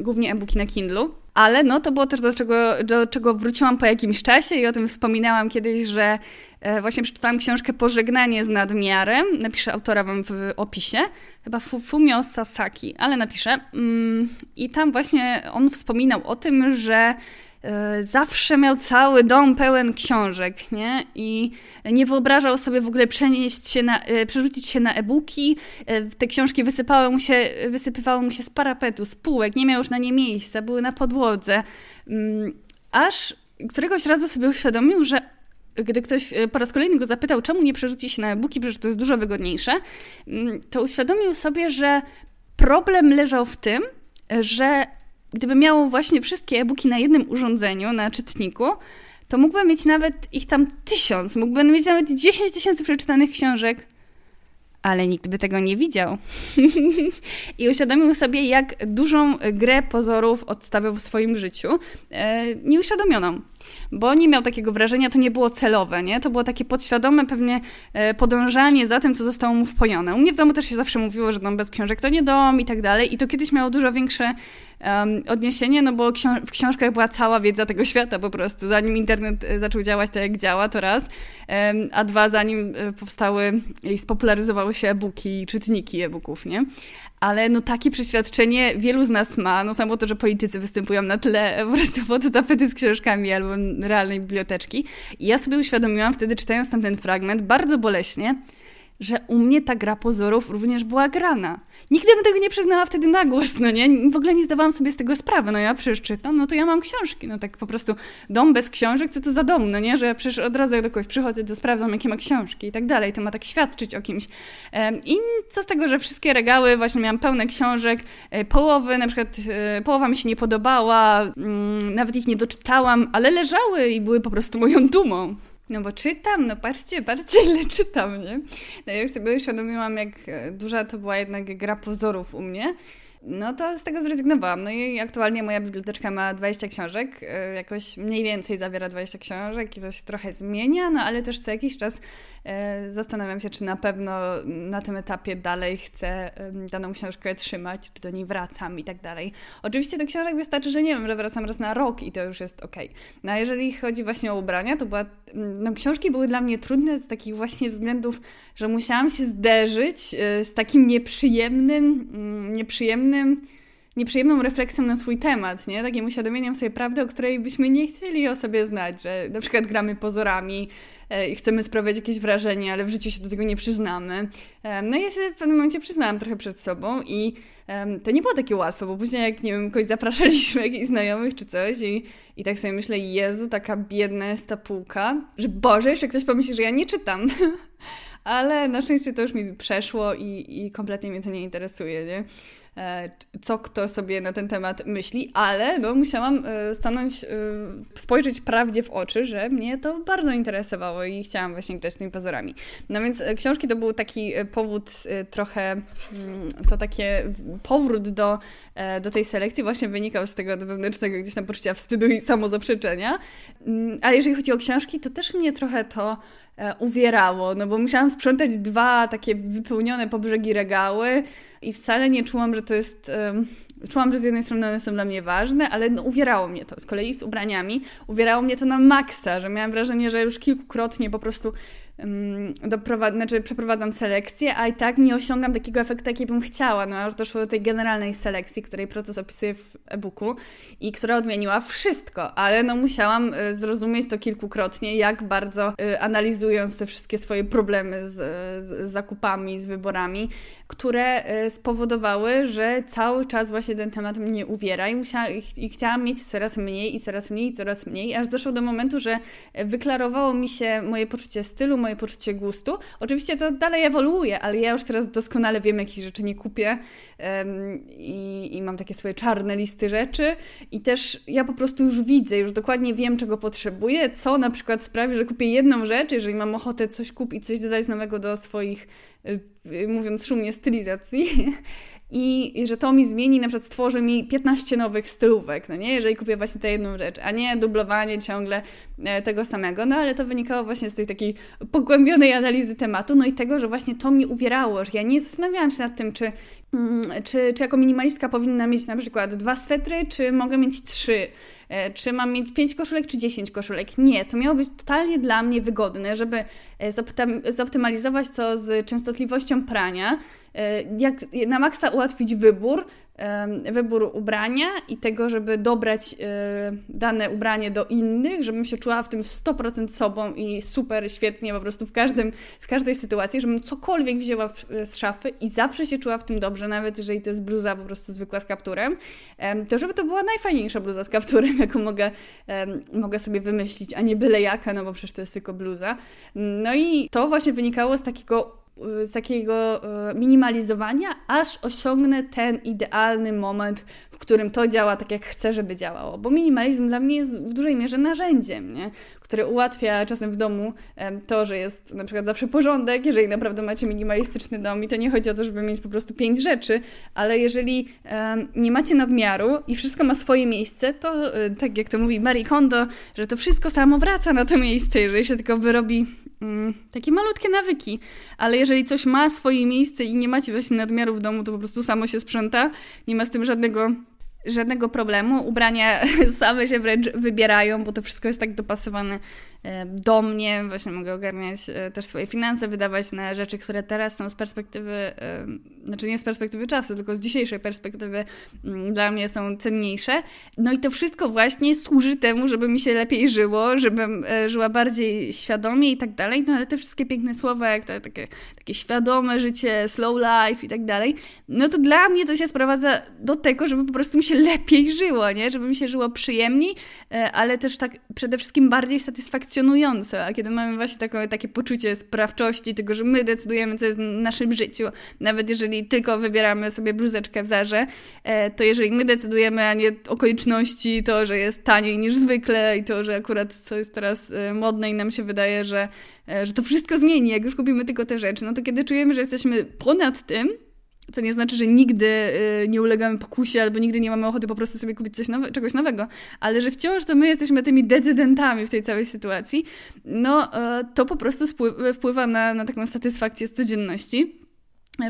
A: głównie e-booki na Kindlu. Ale no, to było też do czego, do czego wróciłam po jakimś czasie i o tym wspominałam kiedyś, że e, właśnie przeczytałam książkę Pożegnanie z nadmiarem. Napiszę autora wam w opisie. Chyba Fumio Sasaki, ale napiszę. Mm, I tam właśnie on wspominał o tym, że zawsze miał cały dom pełen książek, nie? I nie wyobrażał sobie w ogóle przenieść się na, e, przerzucić się na e-booki. E, te książki wysypały mu się, wysypywały mu się z parapetu, z półek, nie miał już na nie miejsca, były na podłodze. Mm, aż któregoś razu sobie uświadomił, że gdy ktoś po raz kolejny go zapytał, czemu nie przerzuci się na e-booki, przecież to jest dużo wygodniejsze, mm, to uświadomił sobie, że problem leżał w tym, że gdyby miało właśnie wszystkie e-booki na jednym urządzeniu, na czytniku, to mógłbym mieć nawet ich tam tysiąc, mógłbym mieć nawet 10 tysięcy przeczytanych książek, ale nikt by tego nie widział. I uświadomił sobie, jak dużą grę pozorów odstawiał w swoim życiu, e, nieuświadomioną bo nie miał takiego wrażenia, to nie było celowe, nie? To było takie podświadome pewnie e, podążanie za tym, co zostało mu wpojone. U mnie w domu też się zawsze mówiło, że dom bez książek to nie dom i tak dalej i to kiedyś miało dużo większe um, odniesienie, no bo książ w książkach była cała wiedza tego świata po prostu. Zanim internet e, zaczął działać tak, jak działa, to raz, um, a dwa, zanim e, powstały i spopularyzowały się e-booki czytniki e-booków, nie? Ale no takie przeświadczenie wielu z nas ma, no samo to, że politycy występują na tle po prostu pod tapety z książkami albo realnej biblioteczki. I ja sobie uświadomiłam wtedy, czytając tam ten fragment, bardzo boleśnie, że u mnie ta gra pozorów również była grana. Nigdy bym tego nie przyznała wtedy na głos, no nie? W ogóle nie zdawałam sobie z tego sprawy. No ja przecież czytam, no to ja mam książki. No tak po prostu dom bez książek, co to za dom, no nie? Że ja przecież od razu jak do kogoś przychodzę, to sprawdzam, jakie ma książki i tak dalej. To ma tak świadczyć o kimś. I co z tego, że wszystkie regały, właśnie miałam pełne książek, e, połowy, na przykład e, połowa mi się nie podobała, mm, nawet ich nie doczytałam, ale leżały i były po prostu moją dumą. No bo czytam, no patrzcie, patrzcie ile czytam, nie? No jak sobie uświadomiłam, jak e, duża to była jednak gra pozorów u mnie, no to z tego zrezygnowałam. No i aktualnie moja biblioteczka ma 20 książek, e, jakoś mniej więcej zawiera 20 książek i to się trochę zmienia, no ale też co jakiś czas e, zastanawiam się, czy na pewno na tym etapie dalej chcę daną książkę trzymać, czy do niej wracam i tak dalej. Oczywiście do książek wystarczy, że nie wiem, że wracam raz na rok i to już jest ok. No a jeżeli chodzi właśnie o ubrania, to była, no książki były dla mnie trudne z takich właśnie względów, że musiałam się zderzyć e, z takim nieprzyjemnym, mm, nieprzyjemnym nieprzyjemnym, nieprzyjemną refleksją na swój temat, nie? Takim uświadomieniem sobie prawdy, o której byśmy nie chcieli o sobie znać, że na przykład gramy pozorami e, i chcemy sprawiać jakieś wrażenie, ale w życiu się do tego nie przyznamy. No i ja się w pewnym momencie przyznałam trochę przed sobą i to nie było takie łatwe, bo później jak, nie wiem, kogoś zapraszaliśmy, jakichś znajomych czy coś i, i tak sobie myślę, Jezu, taka biedna jest ta półka, że Boże, jeszcze ktoś pomyśli, że ja nie czytam. ale na szczęście to już mi przeszło i, i kompletnie mnie to nie interesuje, nie? E, co kto sobie na ten temat myśli, ale no, musiałam e, stanąć, e, spojrzeć prawdzie w oczy, że mnie to bardzo interesowało i chciałam właśnie grać tymi pozorami. No więc książki to był taki powód trochę, mm, to takie powrót do, do tej selekcji właśnie wynikał z tego wewnętrznego gdzieś tam poczucia wstydu i samozaprzeczenia. Mm, ale jeżeli chodzi o książki, to też mnie trochę to uwierało, no bo musiałam sprzątać dwa takie wypełnione po brzegi regały i wcale nie czułam, że to jest... Czułam, że z jednej strony one są dla mnie ważne, ale no, uwierało mnie to. Z kolei z ubraniami uwierało mnie to na maksa, że miałam wrażenie, że już kilkukrotnie po prostu doprowad- znaczy przeprowadzam selekcję, a i tak nie osiągam takiego efektu, jaki bym chciała. No aż doszło do tej generalnej selekcji, której proces opisuję w e-booku i która odmieniła wszystko, ale no musiałam y, zrozumieć to kilkukrotnie, jak bardzo y, analizując te wszystkie swoje problemy z, z zakupami, z wyborami, które y, spowodowały, że cały czas właśnie ten temat mnie uwiera i, musiała, i chciałam mieć coraz mniej i coraz mniej i coraz mniej, aż doszło do momentu, że wyklarowało mi się moje poczucie stylu, moje poczucie gustu. Oczywiście to dalej ewoluuje, ale ja już teraz doskonale wiem, jakich rzeczy nie kupię um, i, i mam takie swoje czarne listy rzeczy i też ja po prostu już widzę, już dokładnie wiem, czego potrzebuję, co na przykład sprawi, że kupię jedną rzecz, jeżeli mam ochotę coś kupić, coś dodać nowego do swoich mówiąc szumnie, stylizacji i, że to mi zmieni, na przykład stworzy mi 15 nowych stylówek, no nie? Jeżeli kupię właśnie tę jedną rzecz, a nie dublowanie ciągle e, tego samego, no ale to wynikało właśnie z tej takiej pogłębionej analizy tematu, no i tego, że właśnie to mnie uwierało, że ja nie zastanawiałam się nad tym, czy, mm, czy, czy jako minimalistka powinna mieć na przykład dwa swetry, czy mogę mieć trzy, e, czy mam mieć pięć koszulek, czy dziesięć koszulek. Nie, to miało być totalnie dla mnie wygodne, żeby e, zoptymalizować to z częstotliwością prania, E, jak na maksa ułatwić wybór, wybór ubrania i tego, żeby dobrać e, dane ubranie do innych, żebym się czuła w tym 100% sobą i super, świetnie po prostu w, każdym, w każdej sytuacji, żebym cokolwiek wzięła z szafy i zawsze się czuła w tym dobrze, nawet jeżeli to jest bluza po prostu zwykła z kapturem, to żeby to była najfajniejsza bluza z kapturem, jaką mogę, mogę sobie wymyślić, a nie byle jaka, no bo przecież to jest tylko bluza. No i to właśnie wynikało z takiego z takiego e, minimalizowania, aż osiągnę ten idealny moment, w którym to działa tak, jak chcę, żeby działało. Bo minimalizm dla mnie jest w dużej mierze narzędziem, nie? które ułatwia czasem w domu to, że jest na przykład zawsze porządek, jeżeli naprawdę macie minimalistyczny dom i to nie chodzi o to, żeby mieć po prostu pięć rzeczy, ale jeżeli nie macie nadmiaru i wszystko ma swoje miejsce, to e, tak jak to mówi Marie Kondo, że to wszystko samo wraca na to miejsce, jeżeli się tylko wyrobi mm, takie malutkie nawyki, ale jeżeli coś ma swoje miejsce i nie macie właśnie nadmiaru w domu, to po prostu samo się sprząta, nie ma z tym żadnego żadnego problemu. Ubrania same się wręcz wybierają, bo to wszystko jest tak dopasowane do mnie, właśnie mogę ogarniać też swoje finanse, wydawać na rzeczy, które teraz są z perspektywy, znaczy nie z perspektywy czasu, tylko z dzisiejszej perspektywy mm, dla mnie są cenniejsze. No i to wszystko właśnie służy temu, żeby mi się lepiej żyło, żebym żyła bardziej świadomie i tak dalej, no ale te wszystkie piękne słowa, jak to, takie, takie świadome życie, slow life i tak dalej, no to dla mnie to się sprowadza do tego, żeby po prostu mi się lepiej żyło, nie? Żeby mi się żyło przyjemniej, e, ale też tak przede wszystkim bardziej satysfakcjonująco. A kiedy mamy właśnie takie, takie poczucie sprawczości, tego, że my decydujemy, co jest w naszym życiu, nawet jeżeli tylko wybieramy sobie bluzeczkę w zarze, e, to jeżeli my decydujemy, a nie okoliczności, to, że jest taniej niż zwykle i to, że akurat co jest teraz e, modne i nam się wydaje, że, że to wszystko zmieni, jak już kupimy tylko te rzeczy, no to kiedy czujemy, że jesteśmy ponad tym, co nie znaczy, że nigdy y, nie ulegamy pokusie albo nigdy nie mamy ochoty po prostu sobie kupić coś nowe, czegoś nowego, ale że wciąż to my jesteśmy tymi decydentami w tej całej sytuacji, no y, to po prostu wpływa na, na taką satysfakcję z codzienności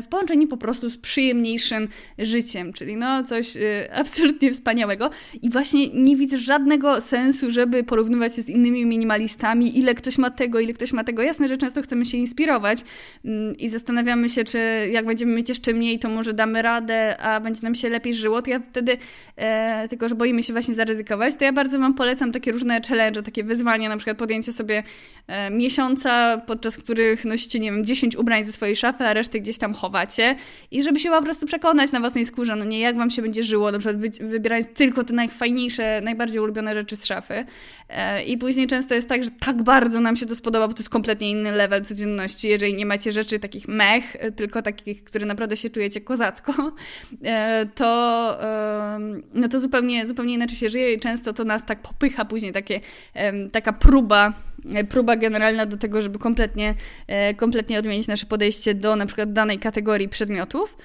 A: w połączeniu po prostu z przyjemniejszym życiem, czyli no coś y, absolutnie wspaniałego i właśnie nie widzę żadnego sensu, żeby porównywać się z innymi minimalistami, ile ktoś ma tego, ile ktoś ma tego. Jasne, że często chcemy się inspirować mm, i zastanawiamy się, czy jak będziemy mieć jeszcze mniej, to może damy radę, a będzie nam się lepiej żyło, to ja wtedy, e, tylko że boimy się właśnie zaryzykować, to ja bardzo Wam polecam takie różne challenge, takie wyzwania, na przykład podjęcie sobie e, miesiąca, podczas których nosicie, nie wiem, 10 ubrań ze swojej szafy, a reszty gdzieś tam chowacie i żeby się po prostu przekonać na własnej skórze, no nie, jak wam się będzie żyło, na przykład wy, wybierając tylko te najfajniejsze, najbardziej ulubione rzeczy z szafy. E, I później często jest tak, że tak bardzo nam się to spodoba, bo to jest kompletnie inny level codzienności, jeżeli nie macie rzeczy takich mech, e, tylko takich, które naprawdę się czujecie kozacko, e, to, no to zupełnie, zupełnie inaczej się żyje i często to nas tak popycha później, takie, taka próba próba generalna do tego, żeby kompletnie, kompletnie odmienić nasze podejście do na przykład danej kategorii przedmiotów.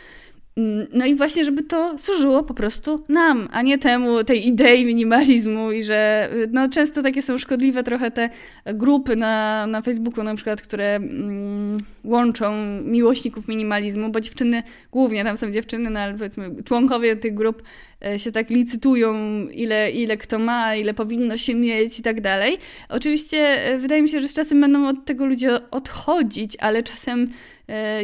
A: Mm, no i właśnie, żeby to służyło po prostu nam, a nie temu, tej idei minimalizmu i że no, często takie są szkodliwe trochę te grupy na, na Facebooku na przykład, które mm, łączą miłośników minimalizmu, bo dziewczyny, głównie tam są dziewczyny, no ale powiedzmy członkowie tych grup e, się tak licytują, ile, ile kto ma, ile powinno się mieć i tak dalej. Oczywiście e, wydaje mi się, że z czasem będą od tego ludzie odchodzić, ale czasem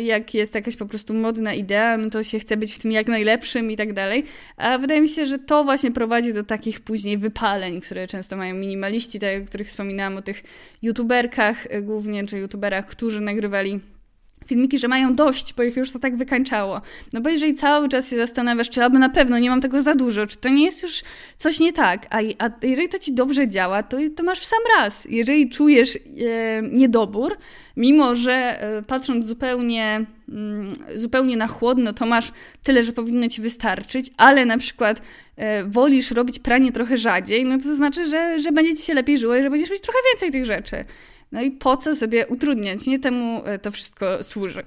A: jak jest jakaś po prostu modna idea, no to się chce być w tym jak najlepszym i tak dalej. A wydaje mi się, że to właśnie prowadzi do takich później wypaleń, które często mają minimaliści, tak o których wspominałam, o tych youtuberkach e, głównie, czy youtuberach, którzy nagrywali filmiki, że mają dość, bo ich już to tak wykańczało. No bo jeżeli cały czas się zastanawiasz, czy albo na pewno nie mam tego za dużo, czy to nie jest już coś nie tak, a, a jeżeli to ci dobrze działa, to, to masz w sam raz. Jeżeli czujesz e, niedobór, mimo że e, patrząc zupełnie, mm, zupełnie na chłodno, to masz tyle, że powinno ci wystarczyć, ale na przykład e, wolisz robić pranie trochę rzadziej, no to znaczy, że, że będzie ci się lepiej żyło i że będziesz mieć trochę więcej tych rzeczy. No i po co sobie utrudniać? Nie temu e, to wszystko służy.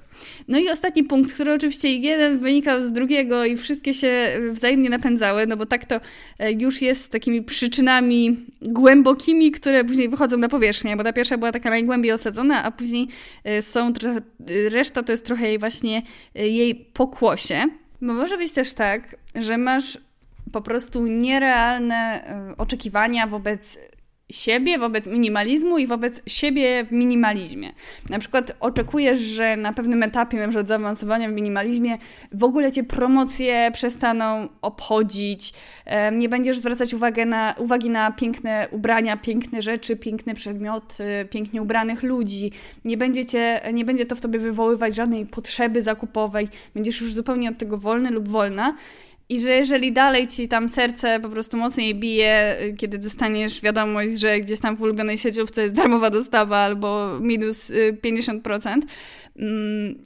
A: No i ostatni punkt, który oczywiście jeden wynikał z drugiego i wszystkie się wzajemnie napędzały, no bo tak to e, już jest takimi przyczynami głębokimi, które później wychodzą na powierzchnię, bo ta pierwsza była taka najgłębiej osadzona, a później e, są trochę, reszta to jest trochę jej właśnie jej pokłosie. Bo może być też tak, że masz po prostu nierealne oczekiwania wobec siebie wobec minimalizmu i wobec siebie w minimalizmie. Na przykład oczekujesz, że na pewnym etapie, na przykład zaawansowania w minimalizmie, w ogóle cię promocje przestaną obchodzić, nie będziesz zwracać uwagi na, uwagi na piękne ubrania, piękne rzeczy, piękne przedmioty, pięknie ubranych ludzi, nie będzie, cię, nie będzie to w tobie wywoływać żadnej potrzeby zakupowej, będziesz już zupełnie od tego wolny lub wolna i że jeżeli dalej ci tam serce po prostu mocniej bije, kiedy dostaniesz wiadomość, że gdzieś tam w ulubionej sieciówce jest darmowa dostawa albo minus 50%, y,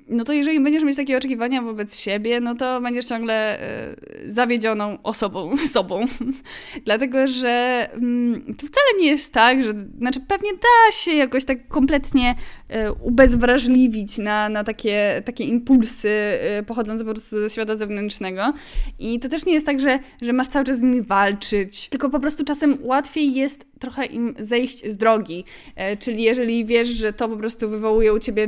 A: no to jeżeli będziesz mieć takie oczekiwania wobec siebie, no to będziesz ciągle e, zawiedzioną osobą, sobą. Dlatego, że mm, to wcale nie jest tak, że, znaczy pewnie da się jakoś tak kompletnie e, ubezwrażliwić na, na takie, takie impulsy e, pochodzące po prostu ze świata zewnętrznego. I to też nie jest tak, że, że masz cały czas z nimi walczyć, tylko po prostu czasem łatwiej jest trochę im zejść z drogi. E, czyli jeżeli wiesz, że to po prostu wywołuje u ciebie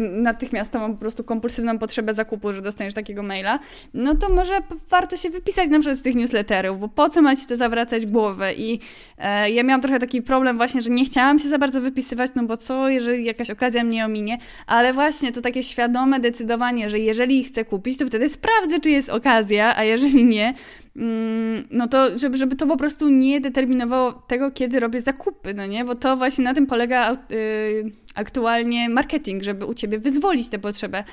A: natychmiastową po prostu kompulsywną potrzebę zakupu, że dostaniesz takiego maila, no to może warto się wypisać na przykład z tych newsletterów, bo po co macie to zawracać głowę? I e, ja miałam trochę taki problem właśnie, że nie chciałam się za bardzo wypisywać, no bo co, jeżeli jakaś okazja mnie ominie, ale właśnie to takie świadome decydowanie, że jeżeli chcę kupić, to wtedy sprawdzę, czy jest okazja, a jeżeli nie, Mm, no to żeby, żeby to po prostu nie determinowało tego, kiedy robię zakupy, no nie? Bo to właśnie na tym polega y, aktualnie marketing, żeby u Ciebie wyzwolić tę potrzebę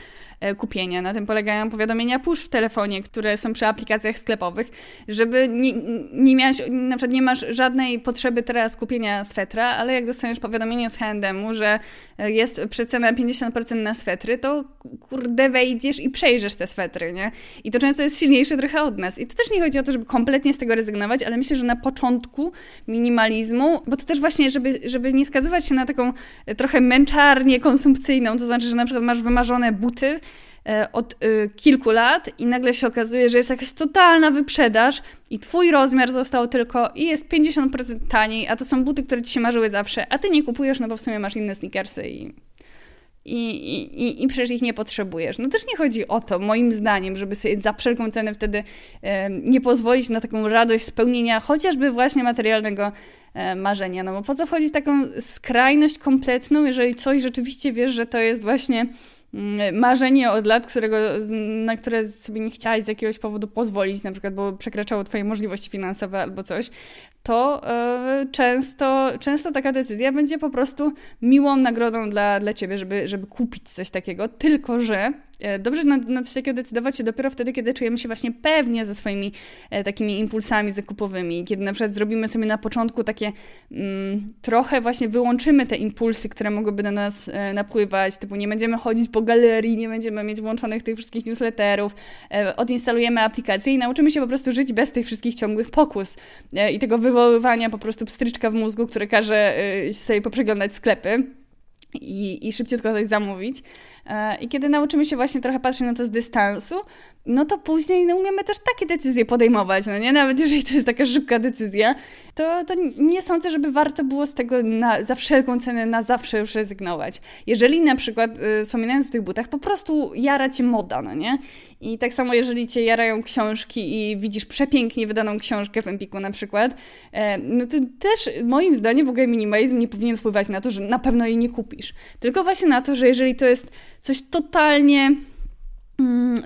A: kupienia. Na tym polegają powiadomienia push w telefonie, które są przy aplikacjach sklepowych, żeby nie, nie miałaś, na przykład nie masz żadnej potrzeby teraz kupienia swetra, ale jak dostaniesz powiadomienie z H&M-u, że e, jest przecena 50% na swetry, to kurde wejdziesz i przejrzysz te swetry, nie? I to często jest silniejsze trochę od nas. I to też nie chodzi o to, żeby kompletnie z tego rezygnować, ale myślę, że na początku minimalizmu, bo to też właśnie, żeby, żeby nie skazywać się na taką e, trochę męczarnię konsumpcyjną, to znaczy, że na przykład masz wymarzone buty e, od e, kilku lat i nagle się okazuje, że jest jakaś totalna wyprzedaż i twój rozmiar został tylko i jest 50% taniej, a to są buty, które ci się marzyły zawsze, a ty nie kupujesz, no bo w sumie masz inne sneakersy i i, i, i przecież ich nie potrzebujesz. No też nie chodzi o to, moim zdaniem, żeby sobie za wszelką cenę wtedy e, nie pozwolić na taką radość spełnienia chociażby właśnie materialnego e, marzenia. No bo po co wchodzić w taką skrajność kompletną, jeżeli coś rzeczywiście wiesz, że to jest właśnie marzenie od lat, którego, na które sobie nie chciałaś z jakiegoś powodu pozwolić, na przykład, bo przekraczało Twoje możliwości finansowe albo coś, to yy, często, często taka decyzja będzie po prostu miłą nagrodą dla, dla Ciebie, żeby, żeby kupić coś takiego, tylko że E, dobrze na, na coś takiego decydować się dopiero wtedy, kiedy czujemy się właśnie pewnie ze swoimi e, takimi impulsami zakupowymi. Kiedy na przykład zrobimy sobie na początku takie mm, trochę właśnie wyłączymy te impulsy, które mogłyby do nas e, napływać, typu nie będziemy chodzić po galerii, nie będziemy mieć włączonych tych wszystkich newsletterów, e, odinstalujemy aplikację i nauczymy się po prostu żyć bez tych wszystkich ciągłych pokus e, i tego wywoływania po prostu pstryczka w mózgu, które każe e, sobie poprzeglądać sklepy i, i szybciutko coś zamówić. E, I kiedy nauczymy się właśnie trochę patrzeć na to z dystansu, no to później no, umiemy też takie decyzje podejmować, no nie? Nawet jeżeli to jest taka szybka decyzja, to, to nie sądzę, żeby warto było z tego na, za wszelką cenę na zawsze już rezygnować. Jeżeli na przykład, y, wspominając o tych butach, po prostu jara Cię moda, no nie? I tak samo jeżeli Cię jarają książki i widzisz przepięknie wydaną książkę w Empiku na przykład, e, no to też moim zdaniem w ogóle minimalizm nie powinien wpływać na to, że na pewno jej nie kupisz. Tylko właśnie na to, że jeżeli to jest coś totalnie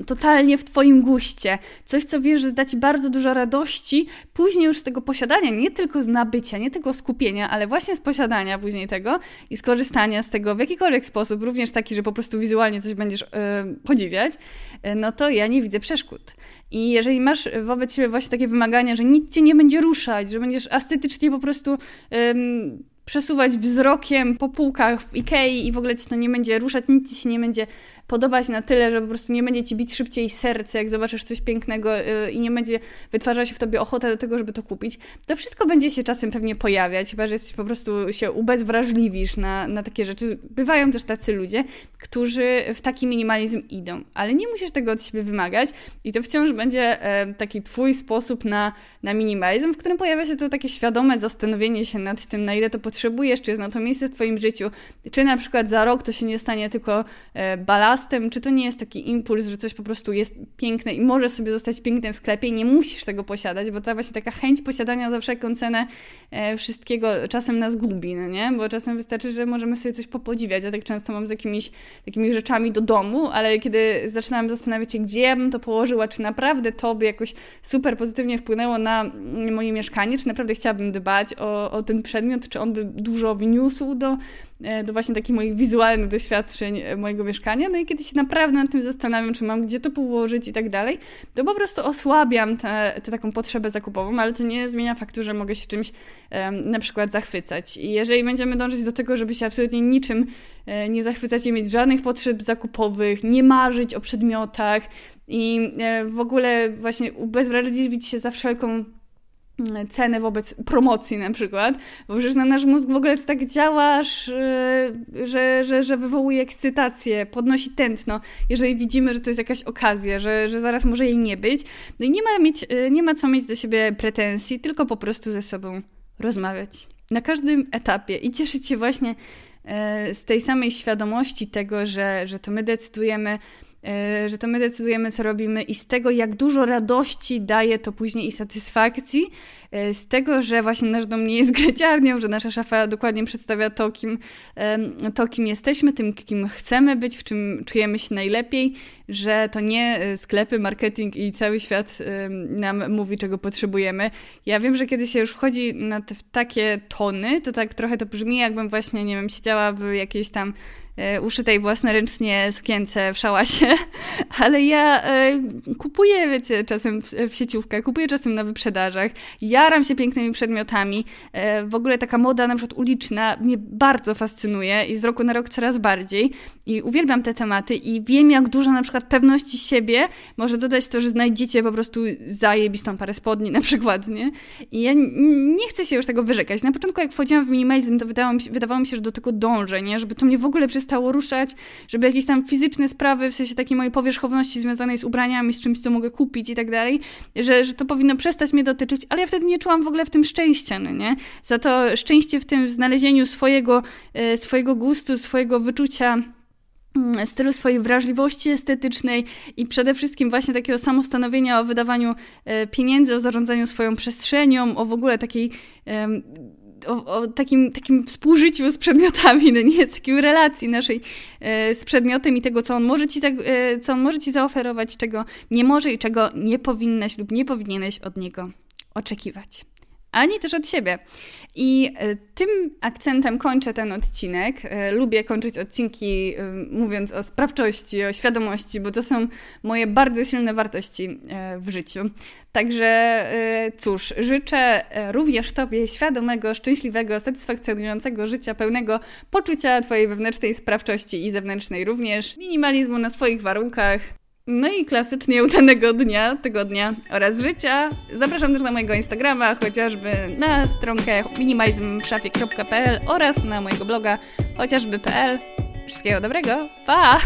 A: totalnie w Twoim guście, coś, co wiesz, że da Ci bardzo dużo radości, później już z tego posiadania, nie tylko z nabycia, nie tylko skupienia, ale właśnie z posiadania później tego i skorzystania z tego w jakikolwiek sposób, również taki, że po prostu wizualnie coś będziesz yy, podziwiać, yy, no to ja nie widzę przeszkód. I jeżeli masz wobec siebie właśnie takie wymagania, że nic Cię nie będzie ruszać, że będziesz estetycznie po prostu... Yy, przesuwać wzrokiem po półkach w Ikei i w ogóle ci to nie będzie ruszać, nic ci się nie będzie podobać na tyle, że po prostu nie będzie ci bić szybciej serce, jak zobaczysz coś pięknego yy, i nie będzie wytwarzać się w tobie ochota do tego, żeby to kupić. To wszystko będzie się czasem pewnie pojawiać, chyba że jesteś po prostu się ubezwrażliwisz na, na takie rzeczy. Bywają też tacy ludzie, którzy w taki minimalizm idą, ale nie musisz tego od siebie wymagać i to wciąż będzie yy, taki twój sposób na, na minimalizm, w którym pojawia się to takie świadome zastanowienie się nad tym, na ile to potrzebujesz, czy jest na to miejsce w Twoim życiu, czy na przykład za rok to się nie stanie tylko e, balastem, czy to nie jest taki impuls, że coś po prostu jest piękne i może sobie zostać piękne w sklepie i nie musisz tego posiadać, bo ta właśnie taka chęć posiadania za wszelką cenę e, wszystkiego czasem nas gubi, no nie? Bo czasem wystarczy, że możemy sobie coś popodziwiać. Ja tak często mam z jakimiś takimi rzeczami do domu, ale kiedy zaczynam zastanawiać się, gdzie ja bym to położyła, czy naprawdę to by jakoś super pozytywnie wpłynęło na moje mieszkanie, czy naprawdę chciałabym dbać o, o ten przedmiot, czy on by dużo wniósł do, e, do właśnie takich moich wizualnych doświadczeń e, mojego mieszkania. No i kiedy się naprawdę nad tym zastanawiam, czy mam gdzie to położyć i tak dalej, to po prostu osłabiam tę taką potrzebę zakupową, ale to nie zmienia faktu, że mogę się czymś na przykład zachwycać. I jeżeli będziemy dążyć do tego, żeby się absolutnie niczym e, nie zachwycać, nie mieć żadnych potrzeb zakupowych, nie marzyć o przedmiotach i w ogóle właśnie ubezwrażliwić się za wszelką cenę wobec promocji na przykład, bo przecież na nasz mózg w ogóle tak działasz, że, że, że wywołuje ekscytację, podnosi tętno, jeżeli widzimy, że to jest jakaś okazja, że, że zaraz może jej nie być. No i nie ma, mieć, nie ma co mieć do siebie pretensji, tylko po prostu ze sobą rozmawiać. Na każdym etapie i cieszyć się właśnie e, z tej samej świadomości tego, że, że to my decydujemy, że to my decydujemy, co robimy i z tego, jak dużo radości daje to później i satysfakcji, e, z tego, że właśnie nasz dom nie jest graciarnią, że nasza szafa dokładnie przedstawia to kim, to, kim jesteśmy, tym, kim chcemy być, w czym czujemy się najlepiej, że to nie e, sklepy, marketing i cały świat nam mówi, czego potrzebujemy. Ja wiem, że kiedy się już wchodzi na te, w takie tony, to tak trochę to brzmi, jakbym właśnie, nie wiem, siedziała w jakiejś tam E, uszytej własnoręcznie sukience w szałasie, ale ja e, kupuję, wiecie, czasem w sieciówkę, kupuję czasem na wyprzedażach, jaram się pięknymi przedmiotami. E, w ogóle taka moda na przykład uliczna mnie bardzo fascynuje i z roku na rok coraz bardziej i uwielbiam te tematy i wiem, jak dużo na przykład pewności siebie może dodać to, że znajdziecie po prostu zajebistą parę spodni na przykład, nie? I ja nie chcę się już tego wyrzekać. Na początku jak wchodziłam w minimalizm, to wydawało mi się, wydawało mi się że do tego dążę, nie? Żeby to mnie w ogóle przestało ruszać, żeby jakieś tam fizyczne sprawy, w sensie takiej mojej powierzchowności związanej z ubraniami, z czymś, co mogę kupić i tak dalej, że, że to powinno przestać mnie dotyczyć, ale ja wtedy nie czułam w ogóle w tym szczęścia, no nie? Za to szczęście w tym znalezieniu swojego, e, swojego gustu, swojego wyczucia mm, stylu swojej wrażliwości estetycznej i przede wszystkim właśnie takiego samostanowienia o wydawaniu e, pieniędzy, o zarządzaniu swoją przestrzenią, o w ogóle takiej o, o, takim, takim współżyciu z przedmiotami, no nie, z takiej relacji naszej e, z przedmiotem i tego, co on, może ci, co on może ci zaoferować, czego nie może i czego nie powinnaś lub nie powinieneś od niego oczekiwać ani też od siebie. I e, tym akcentem kończę ten odcinek. E, lubię kończyć odcinki e, mówiąc o sprawczości, o świadomości, bo to są moje bardzo silne wartości w życiu. Także cóż, życzę również Tobie świadomego, szczęśliwego, satysfakcjonującego życia, pełnego poczucia Twojej wewnętrznej sprawczości i zewnętrznej również, minimalizmu na swoich warunkach. No i klasycznie udanego dnia, tygodnia oraz życia. Zapraszam też na mojego Instagrama, chociażby na stronkę minimalizmszafie.pl oraz na mojego bloga chociażby.pl. Wszystkiego dobrego, pa!